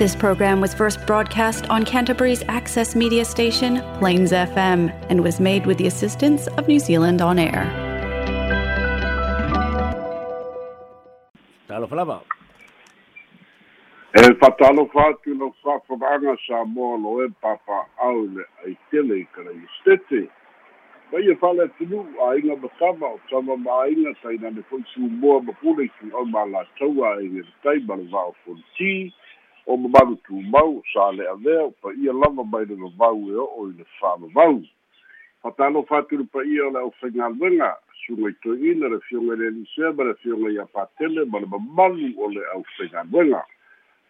This program was first broadcast on Canterbury's access media station, Plains FM, and was made with the assistance of New Zealand On Air. Talo falava. E whatalo whātu no whawhanga sa moa lo e papa au le ai tele i kara i stete. Mai e whale tunu a inga matama o tama ma inga sai na ne koi su moa ma pule ki au ma la taua e nge tai ma le vau fonti o ma maru tu mau sa le a leo pa ia lava mai le vau e o o i le whama vau. Whatalo whātu le pa ia le au whainga luenga sunga i le le ni seba le fionga i a patele ma le mamalu o le au whainga luenga.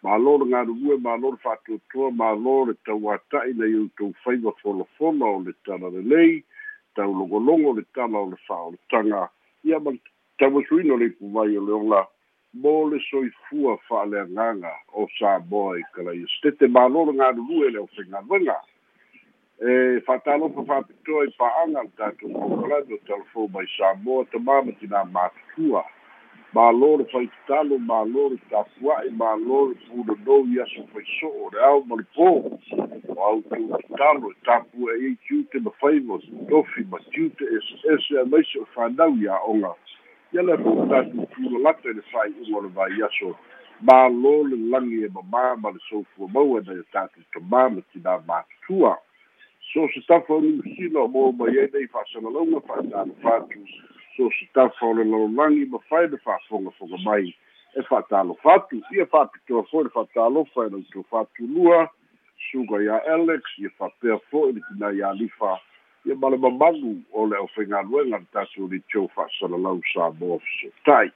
malo le galulue malo le fa'atuatua malo le tauata'i na ioutou faiva folofolo o le tala lelei taulogologo le tala o le fa'aoletaga ia ma taumasuina o le ipuvai o le oga mo le soifua fa'aleagaga o samoa i kalaia stete malo le galulue le aufaigaluega e fa'atalofa fa'apitoa i pa'aga le tatou kaukalani o telefon mai samoa tamā ma tinā matutua malo le faitatalo malo le tapua'i malo le pulonou i aso faiso'o le ao ma le pō o aututatalo e tapua e ai tiute ma faiva tofi ma tiute ese'ese a maise o fanau ia oga ia le fo'u tatou tulalata i le fa'ai'uga o le vaiaso malo le lagi e mamā ma le soufua maua nai o tatou tamā ma tinā matutua so se tafa o niusila o mo mai ai nei fa'asalalauga fa'atalo fatu so se tafa o le lalolagi ma fai le fa'afogafoga mai e fa'atalofa atu ia fa'apitoa fo'i le fa'atalofa e lautou fa'atulua suga ia alex ia fa'apea fo'i le tinā ia alifa ia ma le mamalu o le ʻaufaigaluega le tatou litio fa'asalalau sa moa fesotai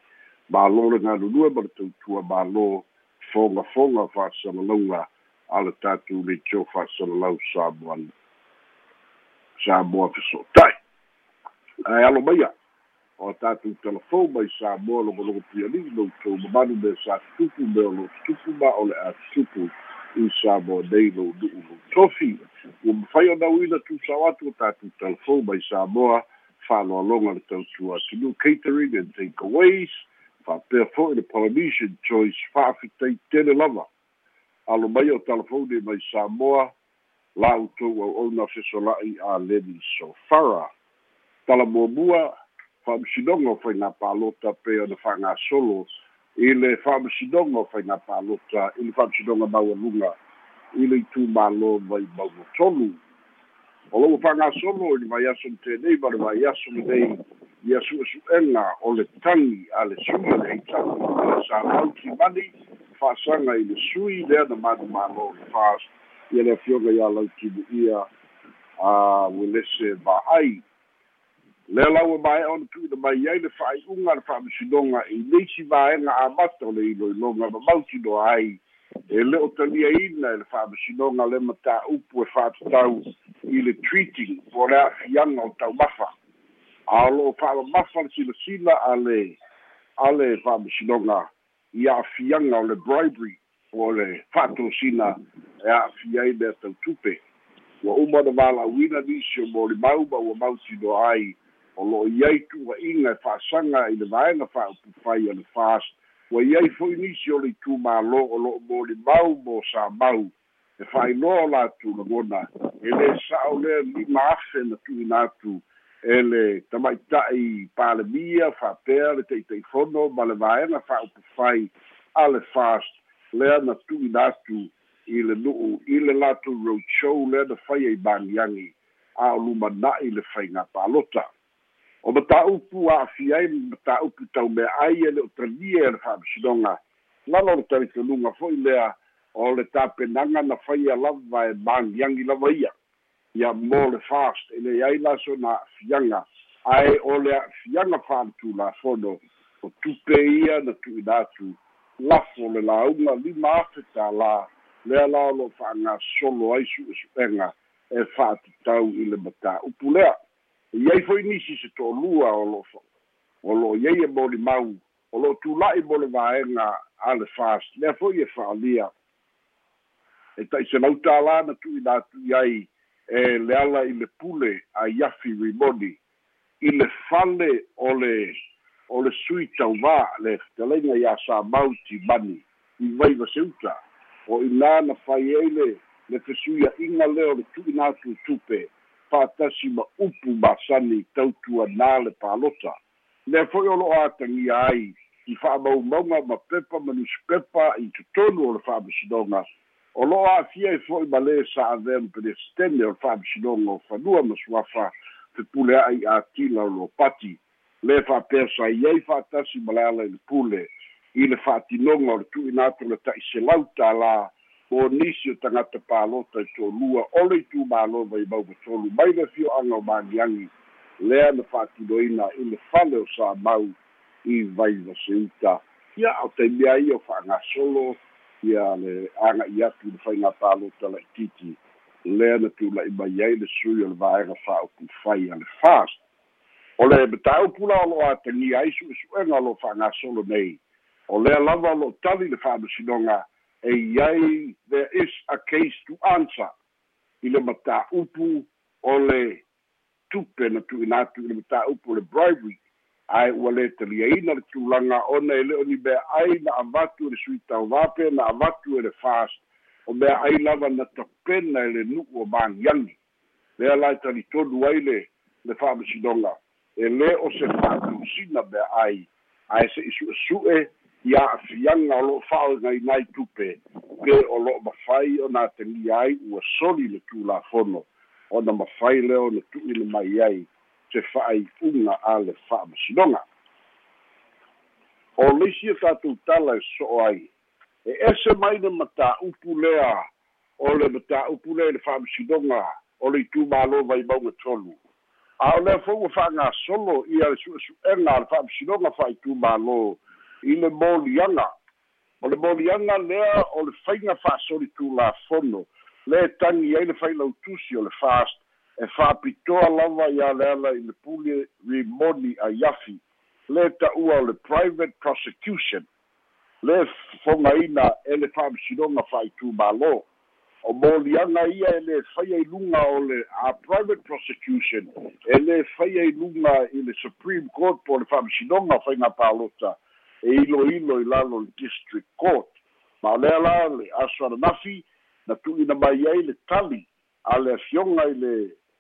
mālō le galulue ma le tautua mālō fogafoga fa'asalalauga a le tatou litio fa'asalalau sa moa sa moa fesotai ae alo maia o tatou telefon mai sa moa logologo pialii loutou mamalu me sa tutupu me o lo tutupu ma o le a tutupu i sa moa nei lou nu'u lou tofi ua mafai o nauina tusao atu o tatou telefon mai sa moa fa'aloaloga le tautua tunu catering and takeaways fa'apea fo'i le polynesian choice fa'afitai tele lava. Alo mai o telefoni mai sa moa la'outou au'auna fesola'i a leni sofara. Talamuamua fa'amasinoga o faigā palota pe ona fa'agasolo i le fa'amasinoga o faigā palota i le fa'amasinoga maualuga i le itumālō mai maugotolu o lou fa'agasolo i le vaiaso tenei ma le vaiaso lenei ia su'esu'ega o le tagi a le sui le heitau le sanau timani fa'asaga i le sui lea na manumālō le fast ia le afioga iā lautimu'ia a ue lese va'ai le lau e mae ona tu'uina mai ai le fa'ai'uga le fa'amasinoga i leisi vaega amata o le iloiloga ma mautinoa ai. E le o taliaina e le fa'amasinoga le matā'upu e fa'atatau i le treating po le a'afiaga o taumafa a o lo'o fa'amamafa le silasila a le a le fa'amasinoga i a'afiaga o le bribery o le fa'atosina e a'afia ai le atautupe ua uma na valauina nisi o molimau ma ua mautinoa ai o lo'o iai tu'ua'iga e fa'asaga i le vaega fa'aupufai a le fast ua iai fo'i nisi o le itumālō o lo'o molimau mo sa mau. E fa'ailoa o latou lagona e lē sa'o lea lima afe na tu'uina atu e le tamaita'i palemia fa'apea le taʻitaʻifono ma le vaega fa'aupufai a le fast lea na tu'uina atu i le nu'u i le latou road show lea na fai ai magiagi a o lumana'i le faiga palota o mataupu a'afia ai mataupu taumea'ai e le o talia e le fa'amasinoga lalo le talitonuga fo'i lea o le tapenaga na faia lava e magiagi lava ia. Ia mo le fast e leai laso na a'afiaga ae o le a'afiaga fa'amatulafono o tupe ia na tu'uina atu lafo le lauga lima afe tālā lea la o lo'o fa'agasolo ai su'esu'ega e fa'atatau i le matāupu lea iai foi nisi se to'olua o lo'o o lo'o iai e molimau o lo'o tula'i mo le vaega a le fast. Lea fo'i e fa'alia e ta'iselau tālā na tu'uina atu i ai e le ala i le pule a iafi rimoni i le fale o le o le sui tauvā le fetalaiga iā sa mau timani i vai vaseuta o inā na fai ai le le fesuiaʻiga lea o le tu'ina atu tupe fa'atasi ma upu masani tautuanā le palota lea fo'i o lo'o atagia ai i fa'amaumauga ma pepa ma nuspepa i totonu o le fa'amasinoga o lo'o a'afia e fo'i ma lē sa avea ma pelesitene o le fa'amasinoga o fanua ma suafa fepulea'a i atila o lo pati. Le fa'apea sai ai fa'atasi ma le ala i le pule i le fa'atinoga o le tu'ina atu le ta'iselau tālā o nisi o tagata palota i tolua o le itumālo mai maumatolu mai le fio'aga o magiagi lea na fa'atinoina i le fale o sa mau i vai vaseuta ia o taimia ia o fa'agasolo ia le aga'i atu le faiga palota la'ititi lea na tula'i mai ai le sui o le vaega fa'aupu fai a le fast o le mataupu la o lo'o atagia ai su'esu'ega o lo'o fa'agasolo nei. O lea lava o lo'o tali le fa'amasinoga e iai there is a case to answer i le mataupu o le tupe na tu'ina atu i le mataupu o le bribery. Ae ua lē taliaina le tulaga ona e le o ni mea ai na avatu e le sui tauvape na avatu e le fast. O mea ai lava na tapena e le nu'u o magiagi lea lae talitonu ai le le fa'amasinoga e lē o se fa'atusina mea ai. Ae se'i su'esu'e ia a'afiaga o lo'o fa'aogainai tupe. Pe o lo'o mafai ona atagia ai ua soli le tulafono ona mafai lea ona tu'ina mai ai se fa'ai'uga a le fa'amasinoga o leisi e tatou tala e so'o ai e ese mai le matā'upu lea o le matā'upu lea i le fa'amasinoga o le itumālo vai mauga tolu. A o lea fo'u ua fa'agasolo ia le su'esu'ega a le fa'amasinoga fa'aitumālo i le moliaga o le moliaga lea o le faiga fa'asoli tulafono le tagi ai le failautusi o le fast e fa'apitoa lava iā le ala i le pule rimoni ai afi le ta'ua o le private prosecution. Le fogaina e le fa'amasinoga fa'aitumālō o moliaga ia e lē faia i luga o le a private prosecution e lē faia i luga i le supreme court po le fa'amasinoga faiga palota e iloilo i lalo district court. Ma o lea la le aso ananafi na tu'ina mai ai le tali a le afioga i le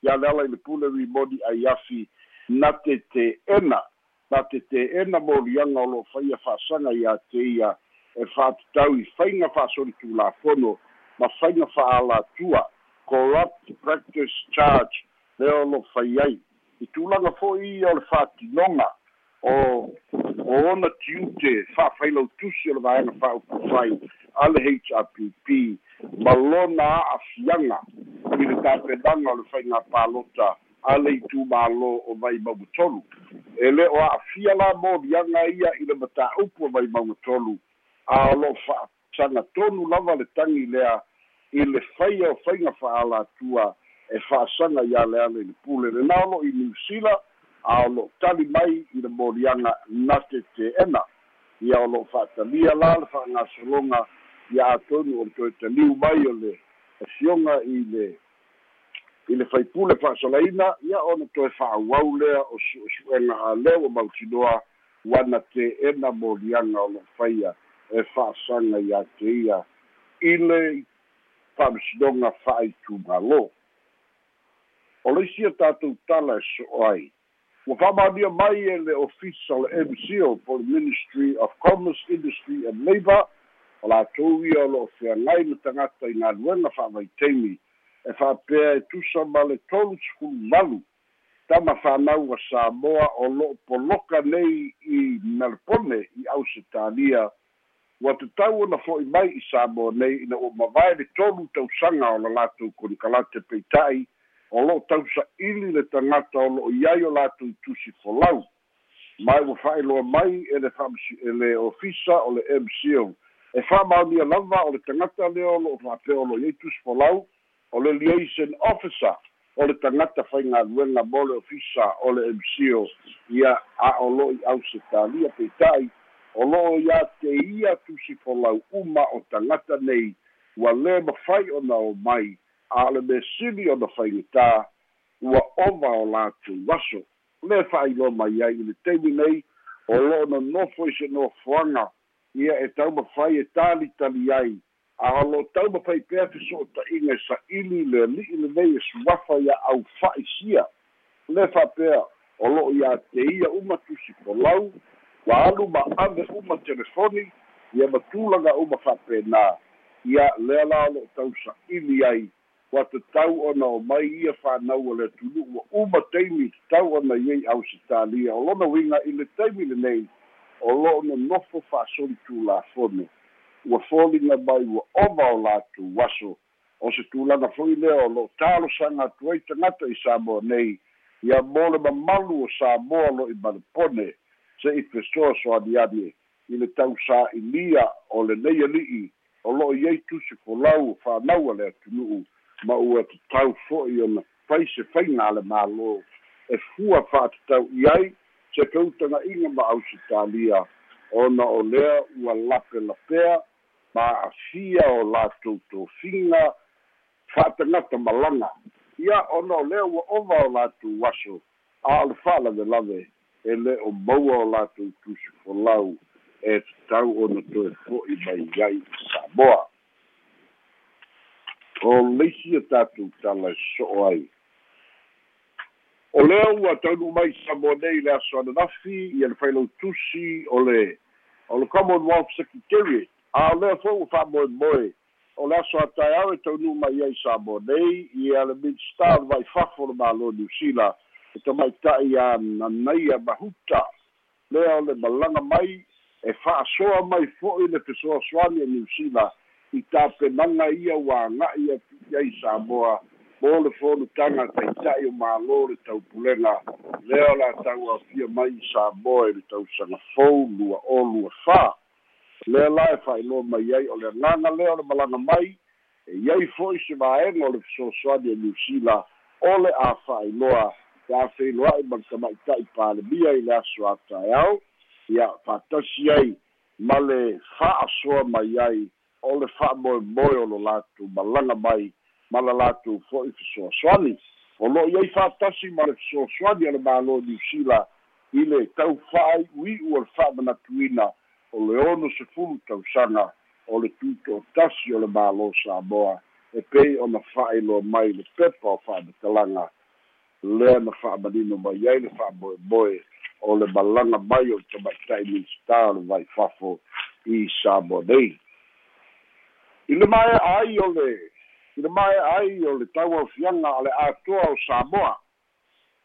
ia le i le pule rimoni ai afi na te te ena na te te ena molianga o lo faia fa'asaga iā te ia e fa'atatau i faiga fa'asoli tulafono ma faiga fa'alatua corrupt practice charge le o lo fai ai. I tulaga fo'i ia o le fa'atinoga o o ona tiute fa'afailautusi o le vaega fa'aupufai a le hrpp ma lona a'afiaga i le tapenaga o le faiga palota a le itumālō o vai mautolu e lē o a'afia la moliaga ia i le mataupu o vai mautolu a o lo'o fa'asaga tonu lava le tagi lea i le faia o faiga fa'alatua e fa'asaga iā le ale i le pule lenā o lo'o i niusila a lo'o tali mai i le moliaga na te te'ena ia o lo'o fa'atalia la le fa'agasologa ia atonu o le toe taliu mai o le asioga i le i le faipule fa'asolaina ia ona toe fa'auau lea o su'esu'ega a lea ua mautinoa uana te'ena moliaga o lo'o faia e fa'asaga iā te ia. I le fa'amasinoga fa'aitumālō o le isia tatou tala e so'o ai ua fa'amaonia mai e le ofisa o mco po le ministry of commerce industry and labour o latou ia o lo'o feagai le tagata i galuega fa'avaitaimi e fa'apea e tusa ma le tolu sefulu malu tama fanau a samoa o lo'o poloka nei i melepone i ausitalia ua tatau ona fo'i mai i samoa nei ina ua mavae le tolu tausaga o la latou konikalate peita'i o lo'o tausa'ili le tagata o lo'o iai o latou tusi folau. Mai ua fa'ailoa mai e le fa'amasi e le ofisa o le mco e fa'amaonia lava o le tagata lea o lo'o fa'apea o lo'o iai tusi folau o le liaison officer o le tagata faigaluega mo le ofisa o le mco ia a o lo'o i ausitalia peita'i o lo'o iā te ia tusi folau uma o tagata nei. Ua lē mafai ona o mai a le mesili ona faigatā ua ova o latou aso le fa'ailoa mai ai i le taimi nei o lo'o nonofo i se nofoaga ia e taumafai e talitali ai. A o lo tau ma pai pea fe so ta inga sa ili le li le nei e suafa ia au faisia le fa pea o lo ia te ia uma tusi ko lau wa alu ma ave uma telefoni ia matulaga uma fa'apena ia lea la lo tau sa ili ai ua tatau ona o mai ia fanau o le tulu'u ua uma taimi tatau ona iai ausitalia o lona uiga i le taimi lenei o lo'o nonofo fa'asoli tulafone ua foliga mai ua ova o latou aso o se tulaga fo'i lea o lo'o talosaga atu ai tagata i samoa nei. Ia mo le mamalu o samoa lo'i malepone se'i fesoa soaniani i le tausā'ilia o lenei ali'i o lo'o iai tusi folau fa'anaua le atunu'u ma ua tatau fo'i ona fai se faiga a le mālō e fua fa'atatau i ai se peutaga'iga ma ausitalia ona o lea ua lapelapea ma'afia o latou tofiga fa'atagata malaga ia ona o lea ua ova o latou aso a o le fa'alavelave e le o maua o latou tusi folau e tatau ona toe fo'i mai ai samoa o leisi a tatou tala e so'o ai o lea ua taunu mai samoa nei le aso ananafi ia le failou tusi o le o le commonwealth secretariat a o lea fo'u fa'amoemoe o le aso ataeao e taunu mai ai samoa nei ia le midstar le vaifafo le mālo niusila e tamaita'i a nanaia mahuta. Lea o le malaga mai e fa'asoa mai fo'i le fesoasoani a niusila i tapenaga ia ua aga'i atu'i ai samoa mo le folutaga taita'i o mālō le taupulega lea o le atau afia mai i samoa i le tausaga fou lua o lua fā lea la e fa'ailoa mai ai o le agaga lea o le malaga mai. E iai fo'i se vaega o le fesoasoani e niusila o le a fa'ailoa e a feiloa'i ma le tamaita'i palemia i le aso ataeao ia fa'atasi ai ma le fa'asoa mai ai o le fa'amoemoe o lo latou malaga mai ma la latou fo'i fesoasoani o lo'o ai fa'atasi ma le fesoasoani a le mālō niusila i le tau fa'ai'ui'u o le fa'amanatuina o le ono sefulu tausaga o le tuto tasi o le mālō samoa. E pei ona fa'ailoa mai le pepa o fa'amatalaga lea na fa'amanino mai ai le fa'amoemoe o le malaga mai o le tamaita'i minista o le vaifafo i samoa nei i le mae ai o le i le mae ai o le tauaofiaga a le atoa o samoa.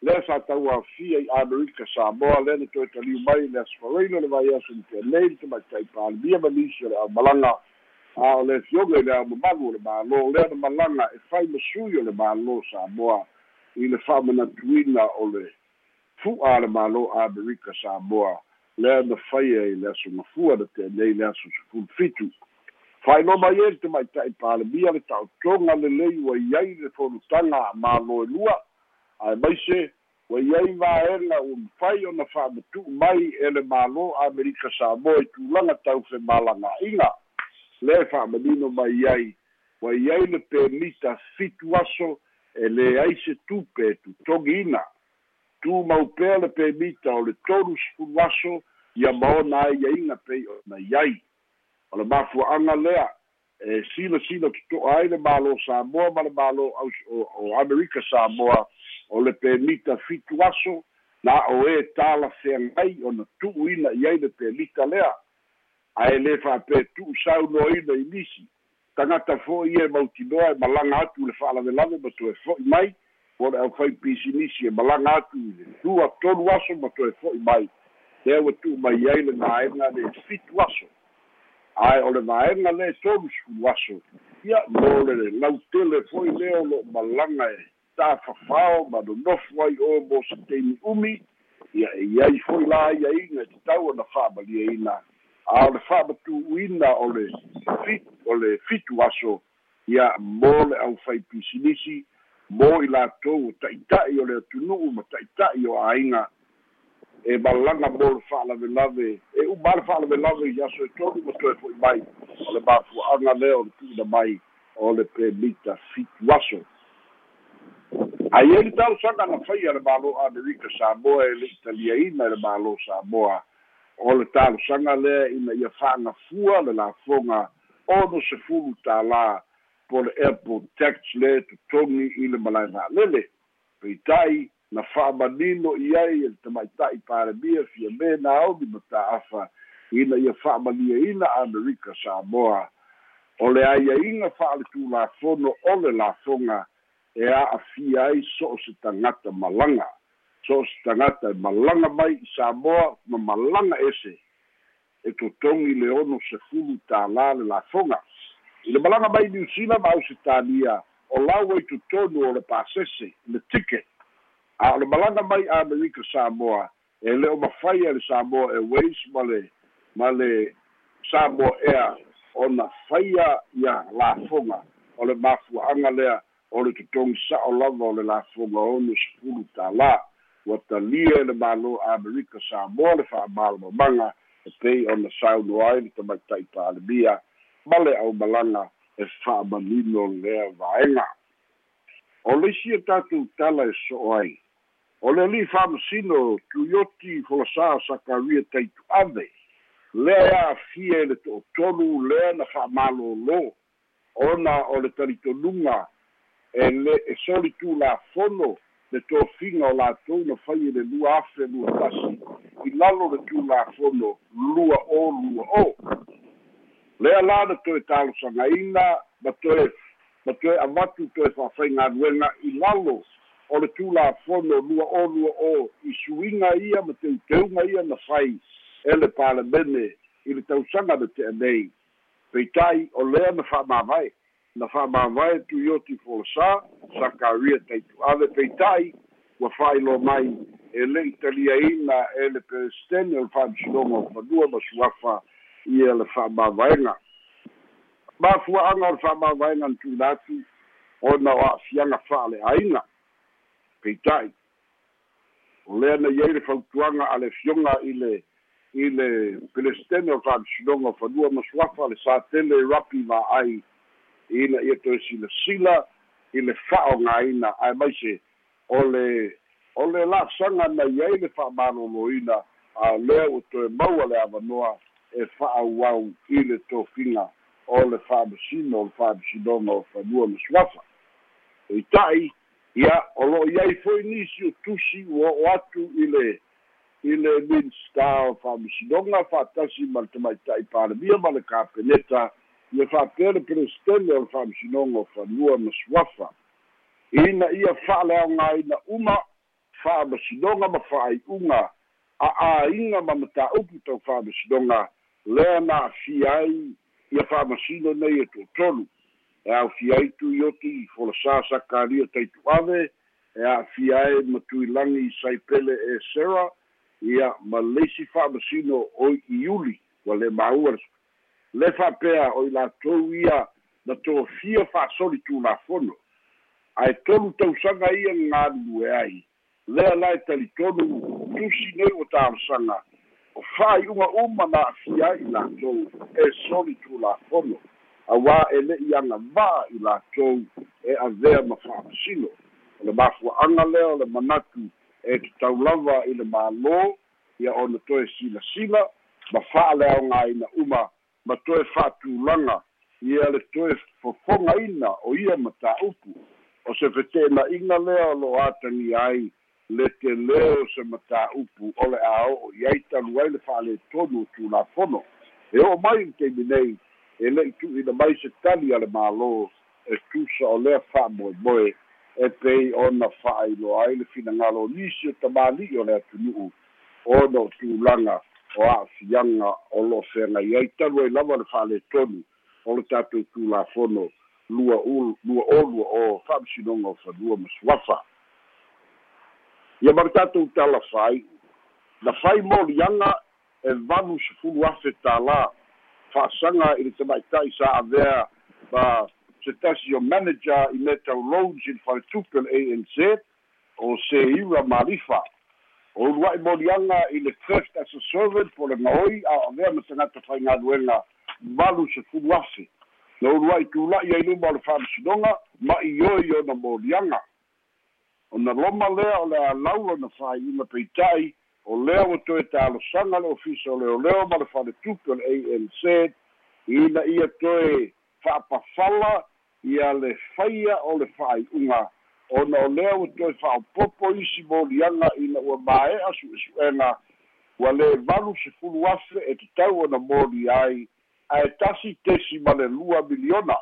Lea sa tauafia i amerika samoa lea na toe taliu mai le asfaraina le vaiaso ni penei le tamaita'i palemia ma nisi o le aumalaga a o le fioga i le aumamalu o le mālō lea na malaga e fai masui o le mālō samoa i le fa'amanatuina o le fu'a a le mālō amerika samoa. Lea na faia i le aso mafua na tenei le aso sefulu fitu fa'ailo mai e le tamaita'i palemia le ta'otoga lelei ua iai le folutaga mālo e lua ae maise ua iai vaega ua mafai ona fa'amatu'u mai e le mālō amerika samoa i tulaga tau femalaga'iga le fa'amanino mai ai ua iai le pemita fitu aso e leai se tupe tutogiina tumau pea le pemita o le tolu sefulu aso ia maona ai ia'iga pei ona iai o le mafua'aga lea e silasila toto'a ai le mālō samoa ma le mālō o amerika samoa. O le pemita fitu aso na o e talafeagai ona tu'uina i ai le pemita lea. Ae lē fa'ape tu'u saunoina i nisi. Tagata fo'i e mautinoa e malaga atu le fa'alavelave ma toe fo'i mai. O le ʻaufai pisinisi e malaga atu i le tua tolu aso ma toe fo'i mai. Lea ua tu'u mai ai le gaega le fitu aso ae o le vaega le tolu sefulu aso ia mo le lautele fo'i lea o lo'o malaga e tafafao ma nonofo ai o mo se umi. Ia e iai fo'i la aiaiga e tatau ona fa'amaliaina a o le fa'amatu'uina o le fit o le fitu aso ia mo le ʻaufai pisinisi mo i latou o ta'ita'i o le atunu'u ma ta'ita'i o āiga e malaga mo le fa'alavelave e uma le fa'alavelave i aso e tolu ma toe fo'i mai. O le mafua'aga lea o le tu'una mai o le pemita fitu aso ai ai le talosaga na faia le mālō amerika samoa e le italiaina i le mālō samoa. O le talosaga lea ina ia fa'agafua le lafoga ono se fulu tālā po le airport tax le totogi i le malae va'alele peitai na fa'amanino i ai e le tamaita'i palemia fia me na aoni ma ta'afa ina ia fa'amaliaina amerika samoa. O le aiaiga fa'aletulafono o le lafoga e a'afia ai so o se tagata malaga so o se tagata e malaga mai i samoa ma malaga ese e totogi le ono sefulu tālā le lafoga i le malaga mai niusila ma ausitalia o lau ai totonu o le pasese le tike a le malaga mai amerika samoa. E lē o mafai a le samoa airways ma le ma le samoa air. Ona faia ia lafoga o le mafua'aga lea o le totogi sa'o lava o le lafoga ono sepulu tālā ua talia e le mālō amerika samoa le fa'amalomamaga e pei ona saunoa ai le tamaita'i palemia ma le ʻaumalaga e fa'amanino lea vaega o le isia tatou tala e so'o ai o le ali'i fa'amasino tuioti folasā sakaria taitu'ave lea e a'afia i le to'otolu lea na fa'amālōlō ona o le talitonuga e le e soli tulafono le tofiga o latou na fai e le lua afe lua tasi i lalo le tulafono lua o lua o. Lea la na toe talosagaina ma toe ma toe avatu toe fa'afaigaluega i lalo o le tulafono lua o lua o. I suiga ia ma teuteuga ia na fai e le palemene. I le tausaga le te'anei peitai o lea na fa'amāvae na fa'amāvae tuioti folosā sakaria taitu'ave peitai ua fa'ailo mai. E le'i taliaina e le peresidene o le fa'amisinoga o fanua ma suafa ia le fa'amāvaega mafua'aga o le fa'amāvaega na tulatu ona o a'afiaga fa'ale'aiga peitai o lea na iai le fautuaga a le fioga i le i le pelestene o fa'amisinoga fanua ma suafa le satele rapi va'ai ina ia toe silasila i le fa'aogāina ae maise o le o le la'asaga na iai le fa'amalōlōina a lea ua toe maua le avanoa e fa'auau i le tofiga o le fa'amasino o le fa'amasinoga o fanua ma suafa e ita'i ia o lo'o iai foi nisi o tusi ua o'o atu i le i le minsta fa'amasinoga fa'atasi ma le tamaita'i palemia ma le kapeneta ia fa'apea le pelestele o le fa'amasinoga o fanua ma suafa. Ina ia fa'aleaogāina uma fa'amasinoga ma fa'ai'uga a'āiga ma mataupu tau fa'amasinoga lea na afia ai ia fa'amasino nei e to'atolu e a'afia ai tuioti folasā sakalia taitu'ave e a'afia ai ma tuilagi saipele e sera ia ma leisi fa'amasino o iuli ua le maua le fa'apea o i latou ia na tofia fa'asoli tulafono ae tolu tausaga ia gagalue ai. Lea la e talitonu tusi nei ua talosaga o fa'ai'uga uma na a'afia ai i latou e soli tulafono auā e le'i agava'a i latou e avea ma fa'amasino o le mafua'aga lea o le manatu e tataulava i le mālō ia ona toe silasila ma fa'aleaogāina uma ma toe fa'atulaga ia le toe fofogaina o ia ma tā'upu o se fetena'iga lea o lo atagi ai le te leo se matā'upu o le a o'o i ai talu ai le fa'aletonu o tulafono e o'o mai i teimi nei e le'i tu'uina mai se tali a le mālō e tusa o lea fa'amoemoe e pei ona fa'ailoa ai le finagalo nisi o tamāli'i o le atunu'u ona o tulaga o a'afiaga o lo'o feagai ai. Talu ai lava le fa'aletonu o le tatou tulafono lua lua o lua o fa'amasinoga o fanua ma suafa ia ma le tatou tala fai na fai moliaga e valu sefulu afe tālā fa'asaga i le tamaita'i sa avea ma se tasi o manager i me taulogi i le faletupe le anz o se ira malifa o ulua'i moliaga i le theft as a servant po le gaoi a avea ma tagata faigaluega valu sefulu afe na ulua'i tula'i ai luma o le fa'amasinoga ma i oi ona moliaga ona loma lea o le alau ona fāiuna peita'i o lea ua toe talosaga le ofisa o leoleo ma le faletupe o le anz ina ia toe fa'apafala ia le faia o le fa'ai'uga ona o lea ua toe fa'aopopo isi moliaga ina ua mae'a su'esu'ega ua lē valu sefulu afe e tatau ona moli ai. Ae tasi tesi ma le lua miliona.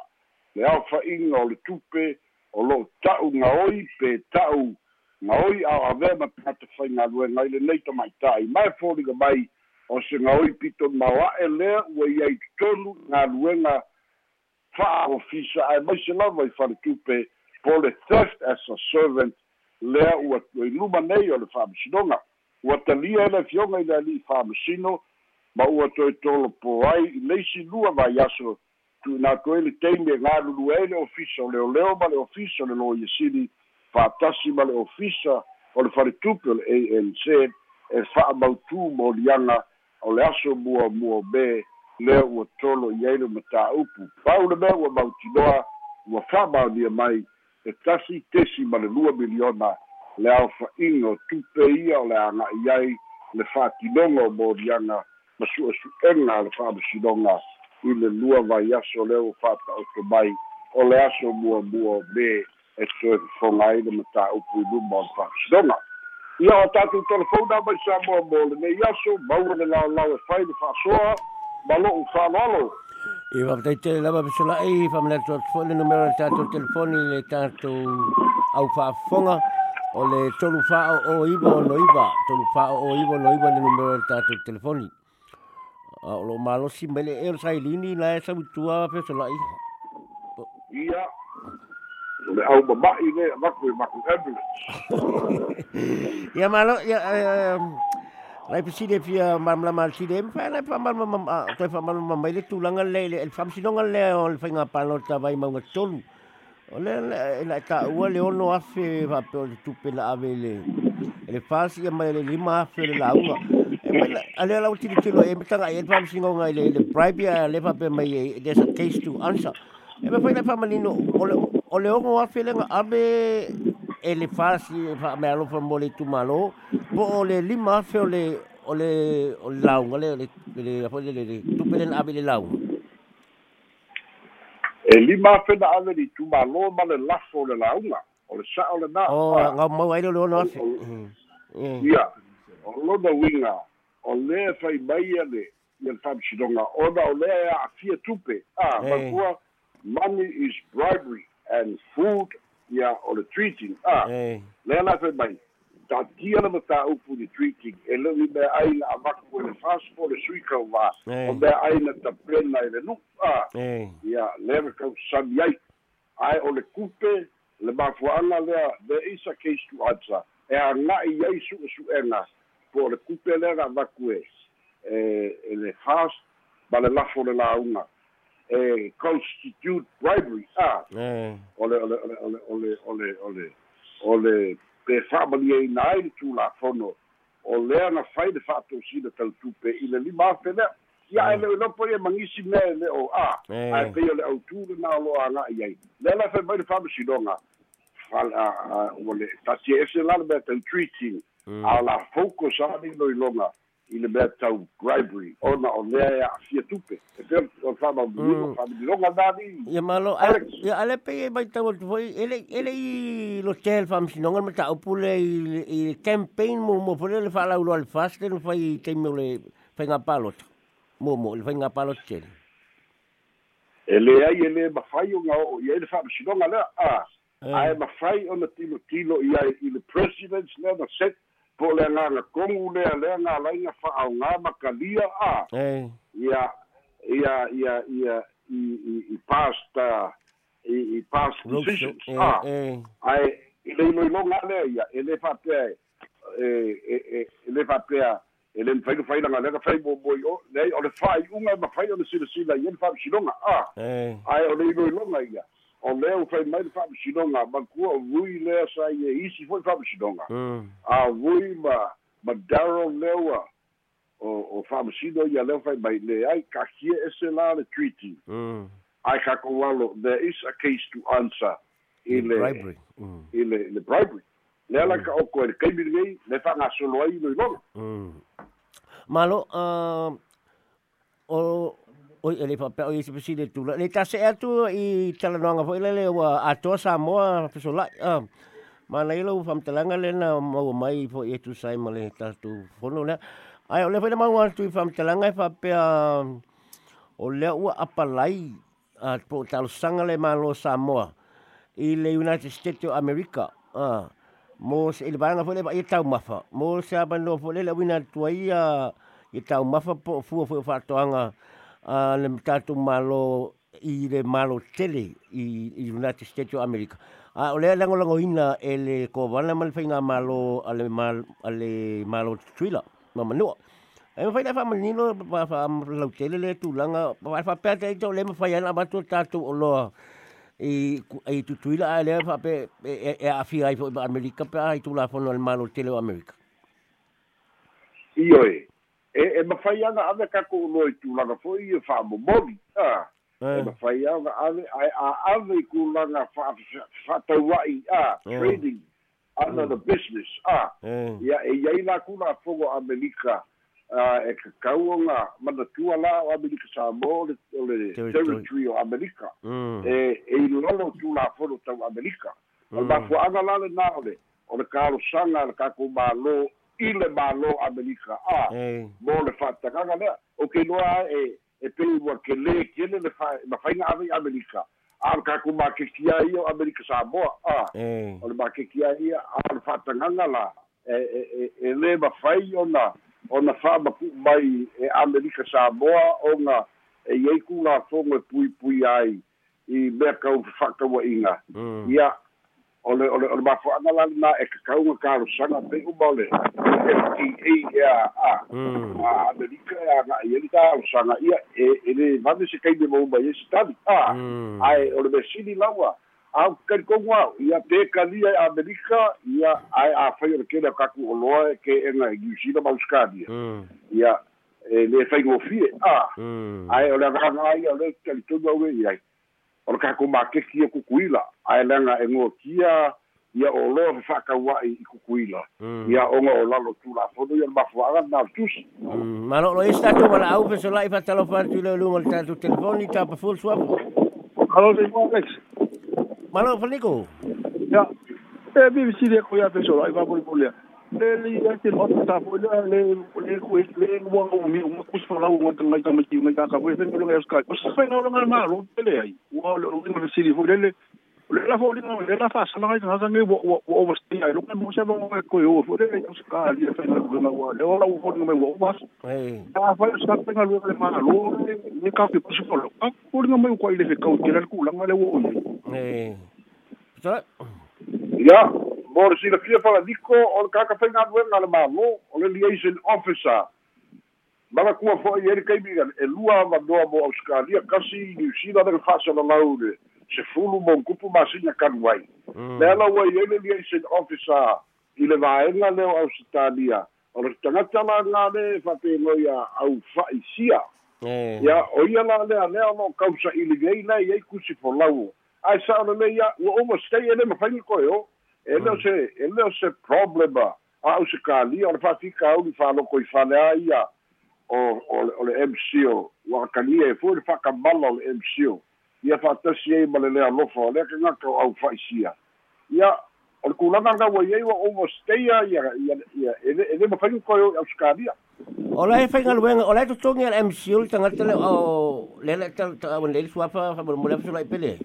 Le aofa'iga o le tupe o lo'o ta'u gaoi pe ta'u gaoi a'oavea ma tagata faigaluega i lenei tama'ita'i mae foliga mai o se gaoi pito maoa'e lea ua iai totonu galuega fa'aofisa ae maise lava i faletupe po le theft as a servant lea ua i luma nei o le fa'amasinoga ua talia e le fioga i le ali'i fa'amasino ma ua toe tolopo ai. I leisi lua vaiaso atu ai le taimi e galulu ai le ofisa o leoleo ma le ofisa o le lo iasili fa'atasi ma le ofisa o le faletupe o le anc e fa'amautū moliaga o le aso muamua me lea ua tolo i ai le matāupu pau le mea ua mautinoa ua fa'amaonia mai e tasi tesi ma le lua miliona le aofa'iga o tupe ia o le aga'i ai le fa'atinoga o moliaga ma su'esu'ega le fa'amasinoga i le lua vaiaso lea ua fa'ata'oto mai o le aso muamua me e toe fofoga ai le matāupu i luma o le fa'amasinoga ia o tatou telefona mai sa moa mo lenei aso maua le laolao e fai le fa'asoa ma lo'u fa'aloalo I wa tai te lava pisola e fa mena to fo le numero le tato telefoni le tato au fa fonga o le tolu fa o iba o no iba. Tolu fa o iba no iba le numero le tato telefoni a lo malo si mele e sai lini la e sa tua pisola i ia le au mama'i le avaku e maku ambulance ia malo ia Lai peside pia mam la mal side fa lai pa mal mam to fa mal mam le tulanga le le fam sinonga le o le fainga palo ta vai ma tolu. O le la ta ua le ono afe va pe tu pe la ave le le fasi ya mai le lima afe le la ua. Ale la uti tilo e metanga e fam sinonga le le bribe ya le fa pe mai there's a case to answer. E me fa le famalino o le o le ono afe le ave e le fasi fa me alo fa mole tu malo po o le lima fe o le o le o le lau le le le le le le tu pe le ave le lau e lima fe na ave ni tu malo ma le lafo le launga o le sa o le na o nga mo ai le no afe ia. O lo da winga o le fai mai le ia fam sidonga o da o le a fia tupe. Ah ma kua money is bribery and food ia o le treating a le ala fe mai tatia le mata upu ni treating e le i me ai na avaku le fast for le sui kau va o me ai na ta plena i le nu a. Ia le me kau sami ai ai o le kupe le mafuanga lea there is a case to answer. E a ngai ai su su ena po le kupe le na avaku e e le fast ba le lafo le launga e constitute bribery. Ah. Ole ole ole ole ole ole ole pe family e nai tu la fono. O le na fai de fatto si de tal tu pe ile li ma fe ya ele no po e mangisi me le o a ai pe le autu na lo ana ai le la fe mai family si donga fal a ole ta si ese la be tal treating. A la focus a ni lo longa i le mea tau bribery ona o lea e afia tupe e pea o bilonga nani ia malo ia ale pe e mai tau tu foi ele ele i lo tel fam sinonga ma tau pule i i campaign mo pule le fala ulo al fast le fai te me le fenga palot. Mo mo le fenga palot tel e le ai e le mawhai o ngā o i le whama sinonga lea a ai mawhai o na tilo tilo i ai i le presidents lea na set po le nganga kongu lea lainga whaau ngā makalia a. Ia, ia, ia, ia, i, i, i past, uh, i, i past decisions. A. Ai, i le ilo ilo ngā lea ia, e le whapea, e, e, e, le whapea, e le mwhairu whaina ngā lea whai mo moi o, nei, o le whai unga ma whai o le sila sila, i e le whai sinonga, a. Ai, o le ilo ilo ngā ia o lea fai mai le fa'amasinoga ma kua o vui lea sa ia isi foi fa'amasinoga a vui ma ma daro leua o o fa'amasino ia lea fai mai le ai kakia ese la le treaty ai kakaualo there is a case to answer. I le i le le bribery. Lea la ka oko e le kaimiligei le fa'agasolo ai iloiloga malo o Oi, ele fa pe o isi pesi de tula. Le tase atu i talanoanga fo ile le wa ato sa moa pesola. Ah. Ma nei lo fam le na mau mai fo e tu sai ma le ta tu fono le. Ai o le fa mau atu i fam talanga fa pe o le ua apalai a po talo sanga le malo Samoa i le United States of America. Ah. Mo se ile banga fo le i tau mafa. Mo se abano fo le le wina tuaia i tau mafa po fu fu fa uh, le tatu malo i le malo tele i, i United States of America. A uh, o le lango lango ina e le ko wana mal whainga malo ale mal ale malo tuila ma manua. E ma whaina wha manino pa wha lau tele le tu langa pa wha pēta i tau le ma whaiana batu tatu o loa i i tu tuila a le wha pe e, e a fi ai fo Amerika pe ai tu la fono al malo tele o Amerika. Ioi. E e e mawhai anga ave kako uno i tūlanga fo i e wha momoli. Ah. E mawhai anga ave ai a ave i kūlanga whatauai a trading ana the business. Ah. Ia e iai la kūla fongo Amerika e ka kauonga mana tua la o Amerika sa mo le, le territory o Amerika. E e i lolo tūla fono tau Amerika. O le mafuanga la le nao le o le karo sanga le kako malo i le malo Amerika a mo le fatagaga lea o ke noa e e pei ua ke lē kele le mafaiga ave i Amerika. A le kaku makekia ia o Amerika Samoa a o le makekia ia a le fatagaga la e e e lē mafai ona ona fa'amaku'u mai e Amerika Samoa oga e iai kulafogo e puipui ai i mea kau fa'akaua'iga ia ole ole ole mafuanga la na e kakau nga karo sanga pe u mole FTA ya a a. Amerika ya nga yeli ka sanga ia e ele vade se kai de mo ba yes tadi a. Ai ole be sini lawa. A kan ko wa ia pe kalia Amerika ia ai a fai o ke ka ku oloa ke e nga yusina ba uskadi ia e le fai go fie a. Ai ole nga nga ia ole ke tu go ia o le kako makeki e kukuila ae laga e gokia ia o loa fe fa'akaua'i i kukuila. Ia oga o lalo tulafono ia le mafua'aga na tusi. Malolo isi tatou mala'au fesola'i fatalofa atu i leuluga le tatou telefoni tapafulu suafa alo le mo alex malo faliko ya e bbc le ko ia fesola'i fapolipolia le le ia te lo ta fo le le le ku le mo mo mi mo ku so la mo ngai ka maki ngai ka ka fo fe lo ngai ska o se fa no ngai ma lo tele ai wo lo lo ngai siri fo le le le la fo le le la fa sa ngai nga ngai wo wo wo sti ai lo ngai mo se mo ko yo fo le ngai ska li fe no lo ngai le o la fo ngai wo was eh a fa ska pe ngai lo le ma lo ni ka fi ku so lo a ko ngai ko ile fe ka o ke le ku la ngai le wo eh so ya mo le sila fia faladiko o le kakafaigaluega le malo o le liaison officer. Maga kua fo'i ai le kaimiga e lua manoa mo australia kasi new zealand le fa'asalalau le sefulu mo kupu masiga kanu ai le alau ai ai le liaison officer. I le vaega leo ausitalia o le tagata laga le fa'apegoia au fa'isia ia o ia la lea lea lo kausa'iligai lai ai kusi folau ae sa o le leia ua overstay e le mafaiga koe o e leo se e leo se problema au se kalia o le fa'afika au li fa'aloko i falea ia o o le, o le MCO ua kalia e fu le fa'akamala o le MCO ia fa'atasi ai ma le lea o lea kagaka o au fa'isia ia o le kulaga gaua ai ua overstay a ia ia ia e lē mafaiga koe o i ausikalia o lai faigaluega o lai totogi a le MCO le tagata le o le le ta le le suafa fa mo le fa lai pele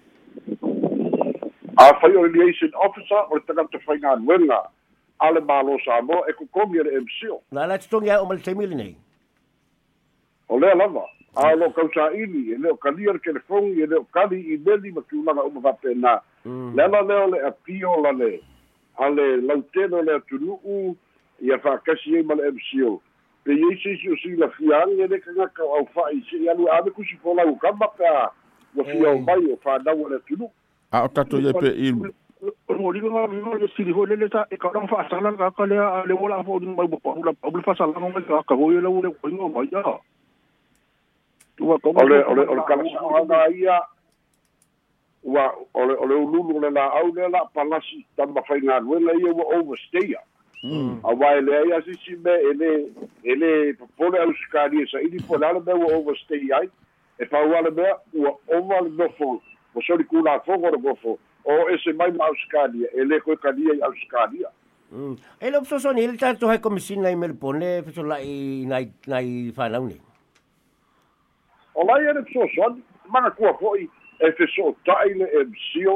fai o le liaison officer o le tagata faigaluega a le malo Samoa e kokomi e le MCO la la totogi ai o ma le taimili nei. O lea lava. A lo kausa'ili e leo kalia le telefoni e leo kali i meli ma kiulaga uma fa'apena le ala lea o le apio la le. A le lautele o le atunu'u ia fa'akasi ai ma le MCO pe iai seisi o silafiagi e le kagaka o au fa'i se'i alu ave kusi folau kama pe a ua fia o mai o fanau o le atunu'u a o tatou ia pe i o ringa nga ringa le siri ho le le ta e ka rang fa sala ka ka le le wala fo ni mai bo pa ula ula fa sala nga ka ka ho le le ngo mai ua ko ole ole ole kala sa nga ia ua ole ole ululu le la au le la palasi tamba fai nga luenga ia ua overstay a wai le ia si si me ele ele pole au skari sa ili po la me ua overstay ai e paua le mea ua ova le nofo o soli kulafogo le gofo o ese mai ma auskalia e lē koe kalia i auskalia Mm. E lo so son il tanto hai komisina i Melbourne e so lai nai nai whanau ni. o lai ene fesoasoani maga kua fo'i e feso'ota'i le mco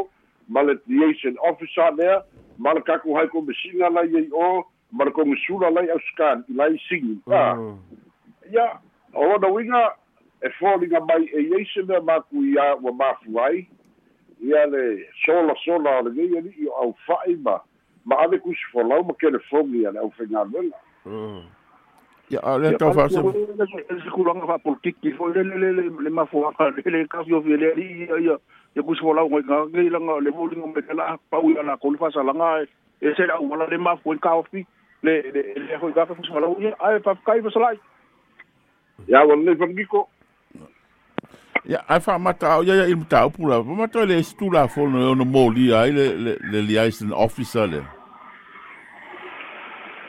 ma le liaison officer lea ma le kaku hai komisiga lai ai o ma le kogisula lai auskani i lai sigi a Mm. ia o lona uiga e foliga mai e iai se mea makuia ua mafu ai ia le solasola o legei ali'i o ʻaufa'i ma ma ave kusi folau ma kelefogi a le ʻaufaigaluega Mm. Ya, a le tau fa se. se kulanga fa politiki fo le le le le mafuaka le le kasi o le ri ia ia kusi le mo lingo me kala pa u ala ko le fa salanga e se le mafu ka ofi le le fa kusi ia ai pa kai fa salai ia ua fagiko Ya, ai fa mata au ya ya il mata pula. Pa mata le stula fo no no mo li ai le le le liaison officer le.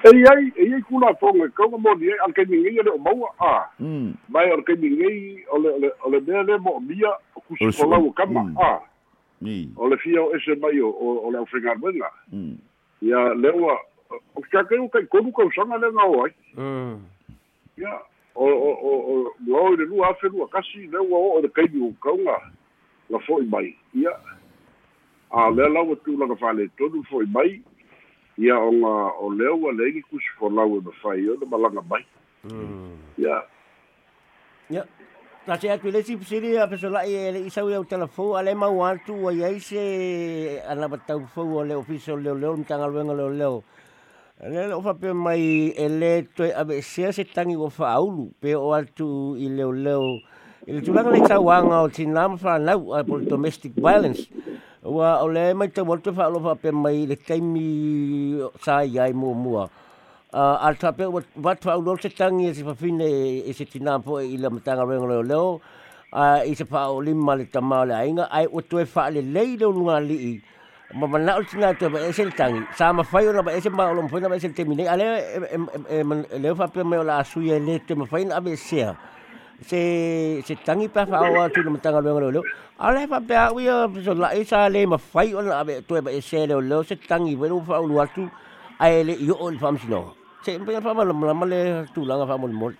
e iai e iai kula foga e kauga moli ai alkaimigei a le o maua a Mm. mai o le kaimigei o le o le o le mea le mo'omia o O kusi o su- kama a Ni. o le fia o ese mai o o o le ʻaufaigaluega Mm. ia le ua o kakei o kaikonu kausaga le gao ai Mm. ia o o o o lua i le lua afe lua kasi le ua o'o le kaimi o kauga la fo'i mai ia a lea lau atulaga faletonu fo'i mai ia o ga o lea ua leigi kusi folau e mafai ona malaga mai Mm. ia Ya. Ta se atu le sip siri a peso lai e le isau au telefou a le mau atu a iai se ana batau fou o le ofiso leo leo mtanga luenga leo o fa pe mai ele to toe ave se se tangi o fa aulu pe o atu i leo leo. I le tulanga le tawanga o tinama fa nau a por domestic violence. Wa o le mai te molte fa alofa pe mai le taimi sa iai mua mua. Uh, al tape wat fa ulo se tangi e se fa fine e se tina po i le matanga rengo leo leo uh, i se fa o lima le tama le ainga ai o toe fa le lei leo li i ma mana o tina te ba e se le tangi. Sa ma fai o na ba e se ma o lo mpoi na ba e se le temine ale e, e, e, e, leo fa pe me o la asui e le te ma fai na abe sea se se tangi pa fa o tu le matanga rengo leo leo ale fa pe a wia so la e sa le ma fai o na abe toe ba e se leo leo se tangi wenu fa o lu atu ai le yo o le famsino se mpe fa mal mal mal tu langa fa mol mol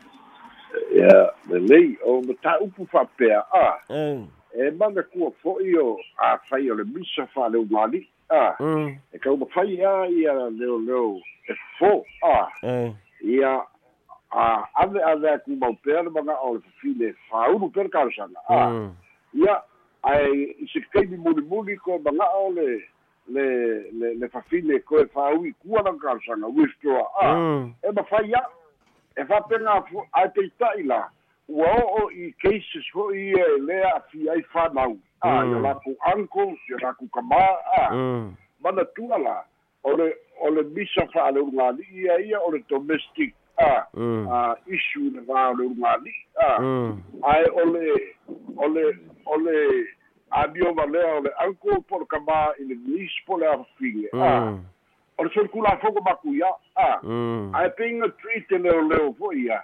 ia lelei o mataupu faapea a eh e maga kua fo'i o a fai o le misa fa'aleumali a mm. e kau mafai a ia leoleo e fo a. Eh ia a ave ave aku mau pea le maga o le fafile faulu pea le kalosaga a mm. ia ai i se kaimi mulimuli ko maga o le le le le fafile ko e faui kua na kalosaga withdraw a mm. e mafai a e faapega ae peita'i la ua o'o i cases ho'i e lea afi ai fanau a Mm. ia lakou uncle ia lakou kamā a mm. Mana tua la o le misa fa'aleulugali'i ia ia o le domestic a mm. A issue le fa'aleulugali'i a mm. Ae o le o le o le aniova lea o le uncle po le kamā i le niece po le afafige a mm o le solikulafogo makuia a mm. Ae pinga treat e leo leo fo'i ia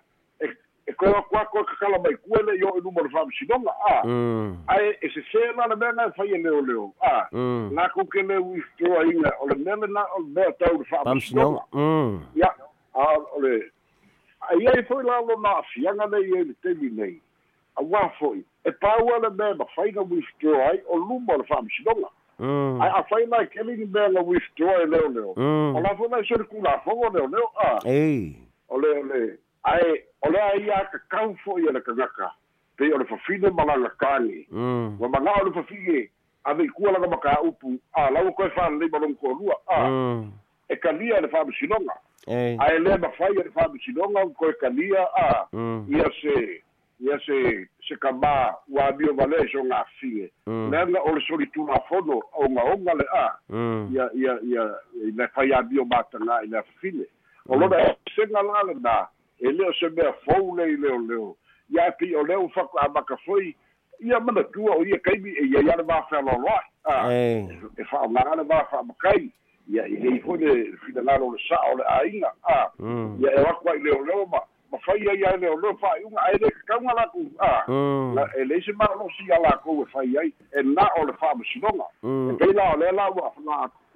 e koe akua koe kakala mai kua le i o e luma le fa'amasinoga a ae e sesē la le mea gae fai e leo leo a ko ke le withdraw inga o le mele na o le mea tau le fa'amasinoga sino ia o le ai ai foi la lo na afianga nei e le temi nei a wa foi e paua le mea ma fai na withdraw ai o luma o le fa'amasinoga mm. ai a fai na ke le mea na withdraw e leo leo mm. o la fo na se le kula fongo leo leo a ei o le o le ai o le ai a ka kau fo i le kangaka pe o le fafine malanga kani mm. Wa manga o le fafige a ve kua langa maka upu. A lau koe fa le malong ko lua. A mm. e kalia le fa sinonga ei. A le ma fai le fa sinonga ko e kalia. A mm. ia se ia se se kama wa bio vale so nga fie Mm. le o le soli tu na fono o nga onga le a. Mm. Ia ia ia le fai a bio matanga i le fafine o lona se nga la le na e leo se mea fou le i leo leo. Ia pi o leo whaku a maka foi ia mana tua o ia kaimi e ia ia le mafa lo loa a e ngā le mafa makai. Ia i hei hoi le fina lalo le sa o le ainga. A mm. ia e wakua i leo leo ma mafai ai ai le o lo fa'aiuga ae le kakauga lakou a Mm. e leisi malalosia lakou e fai ai e na o le fa'amasinoga Mm. e pei la o lea la ua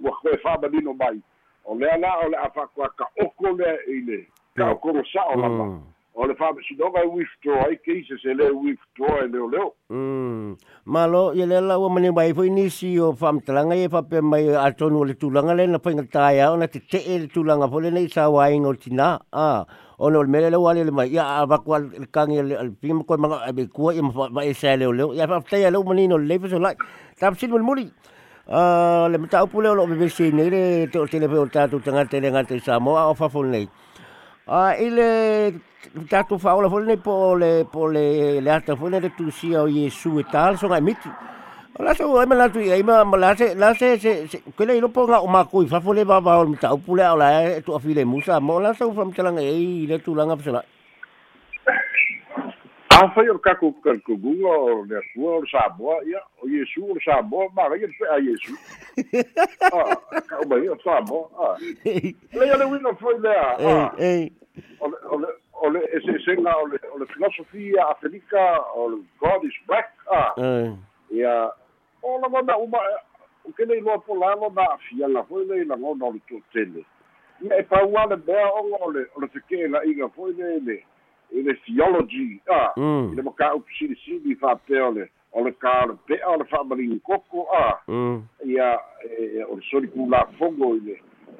ua koe fa'amalino mai. O lea la o le a fa'akuakaoko lea i le ka'okogo sa'o lava Mm. o le fa'amasinoga e withdraw ai keise se le withdraw e leoleo Mm. Malo, ia le la ua mani mai foi nisi o whamtalanga e whape mai a tonu o le tūlanga le na whainga taia o na te te e le tūlanga pole nei sa waing o tina. Ah, o na o le mele le wale le mai. Ia a wakua le kangi le al pinga koe manga a be kua ia ma e. Ia whaftai leo mani no le lefa so lai. Tap sin mun muri. Ah, le mata upu leo lo bebe se nei le te o telepe o tātou tangata le ngata i Samoa o whafon nei. Ah, ile tatu faula fole po le po le le ata fole le tu sia o Yesu e tal so ngai miti. La so ai mala tu ai ma la se la se se quelle lo po nga o ma ku fa fole ba ba o mita o pule ala tu afile musa mo la so fam talang e le tu langa psela. afai o le kakou kalikuguga o le asua o le samoa ia o iesu o le samoa magaia le pe'a iesu ka'umai o samoa leia le uiga foi lea Eh eh o le le le ese'esega o le o le filosofia afelika o le god is black a eh ia o lagona uma o kele iloa na afiaga foi le ilagona o le to'atele ia e paua le mea oga o le o le feke'ela'iga foi le le i le theology. A Mm. i le maka'upu silisili fa'apea o le o le o le pe'a o le fa'amaligi koko a mm ia e, o le solikulafogo i le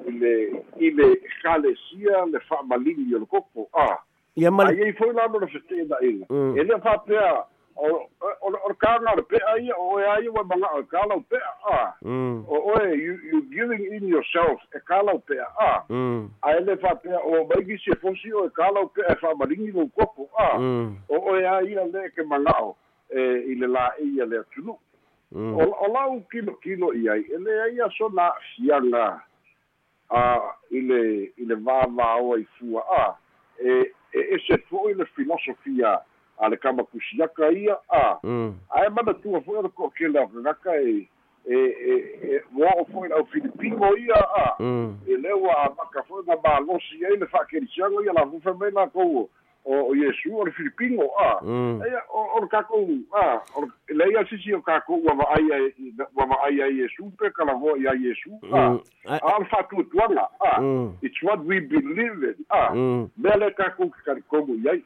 i le i le ekalesia le fa'amaligi o le koko a ia mal ai ai foi lalo le fete'ela'iga e lea fa'apea o o le- o le le pe'a ia o e ai ua maga'a e kalau pe'a a mm. O oe you you giving in yourself e kalau pe'a a mm. Ae le fa'apea o maigi se fosi o e kalau pe'a e fa'amaligi lou koko a mm. O oe a ia le ke maga'o e i le la'eia le atunu mm. O lau kilo kilo i ai e le ia so na fianga a i le i le vāvāoa i fua a e e e se fo'i le filosofia a le kamakusiaka ia a mm ae mana tua fo'i le ko'okele o kagaka e e e e ua o fo'i lau filipino ia a mm e le ua amaka fo'i na malosi ai le fa'akelisiaga ia lafufa mai lakou o o iesu o le filipino a mm Eia, o, le kakou, ah, o le le ia sisi o kakou ua maai ai, ua maai ai Iesu pe kalavoa i ai Iesu, ah. Mm. Ah, le whatuatuanga, ah. Mm. It's what we believe in. Mm. Mea le kakou karikomu i ai.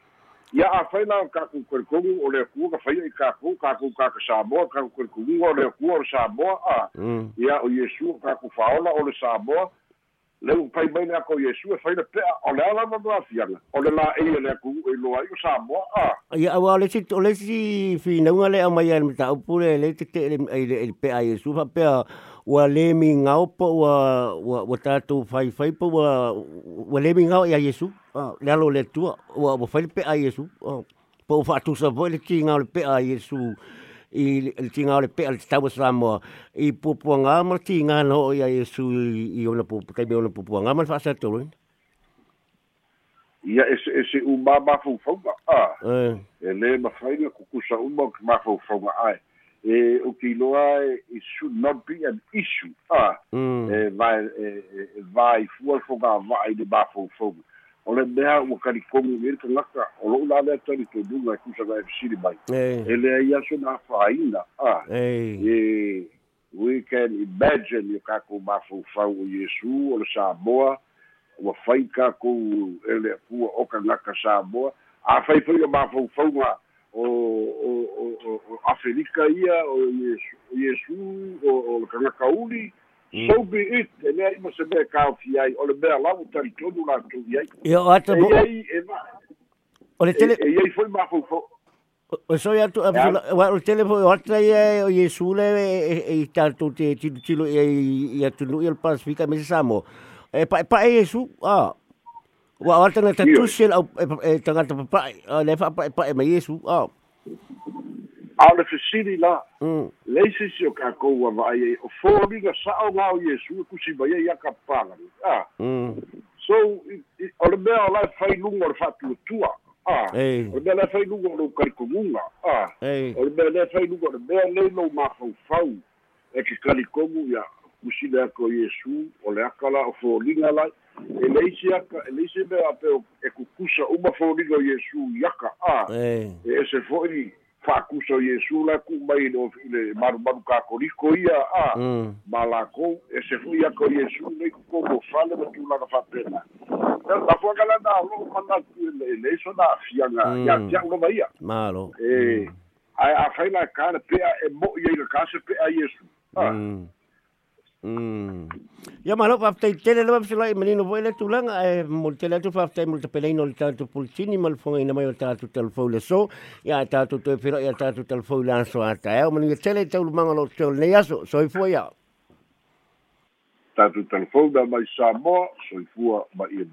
Ia a whaina o kakou karikomu o le kua ka whaia i kakou, kakou kaka Samoa, kakou karikomu o le kua o le Samoa, ah. mm Ia o Iesu o kakou whaola o le Samoa, le u pai mai le ako Iesu e whaina pea, o le ala na fianga, o le la eia le aku e loa i o Samoa, ah. Ia le si o le si fi na nga le a mai al mata pure le te te le le le pe ai wa le mi ngau po wa wa wa tatu fai fai po wa wa le mi ngau ia Yesu ah le alo le tu wa wa fai pe ai Yesu po fa tu sa vo le ti ngau le pe ai Yesu i le ti ngau le pe al tau sa mo i pu pu nga mo ti nga no ia Yesu i ona pu kai me ona pu pu nga mo fa sa to ia ese ese uma mafaufauga a eh. e lē mafaiga kukusa uma o ke mafaufauga ae. e o ke iloa e it should not be an issue. A mm. E vai e e vaifua le fogava'i le mafaufauga o le mea ua kalikogu i le tagaka o lo'u la lea talitonuga e kusaga e fesili mai e lea ia so na fa'aina a e we can imagine i kakou mafaufau o iesu o le samoa ua fai kakou e le akua o kagaka samoa. Afai fai o mafaufauga o o o o o afrika ia o iesu o iesu o o le kagaka uli so be it e lea ima se mea kaofi ai o le mea lau talitonu latou i ai ia o ata e iai e ma o le e tele e iai foi mafaufau O so ya tu a wa o telefo o ata ia o Yesu le e i tanto te tilo tilo e i tu no il Pacifica me samo. E pa e Yesu a wa o ata na tatu sel au e tanga ta pa le fa pa pa e me Yesu a. a o le fesili la Mm. leise si o kakou ua vai ai o foliga sa'o ga o iesu e kusi mai ai aka palani a Mm. so o le mea o lae failuga o le fa'atuatua a Ei. o le mea lae failuga o lou kalikoguga a Ei. o le mea lae failuga o le mea lei lou mafaufau e ke kalikogu ia usile aka o iesu o le aka la o foliga lai. E leisi aka e leisi mea pe e kukusa uma foliga o iesu iaka a. E ese fo'i fa'akusa o iesu la ku'u mai le le marumaru kakoliko ia a. Ma lakou ese fo'i aka o iesu lei kukou fale ma tulaga fa'apena afuaga lana alo'o manatu e le'i so na afiaga ia tiago ma ia. Malo e ae afai la kale pea e mo'i ai kase pea iesu Mm. Ya malo pa te tele lo pa sulai menino voile tu lang e mol tele tu pa te mol te pelai no ta tu pulcini mal fonga ina mai ta tu telfo le so. Ya ta tu te pero ya ta tu telfo le anso ata e mo ni tele te ul mangalo te ne yaso so i foia ta tu telfo da mai sa mo so i foia ba i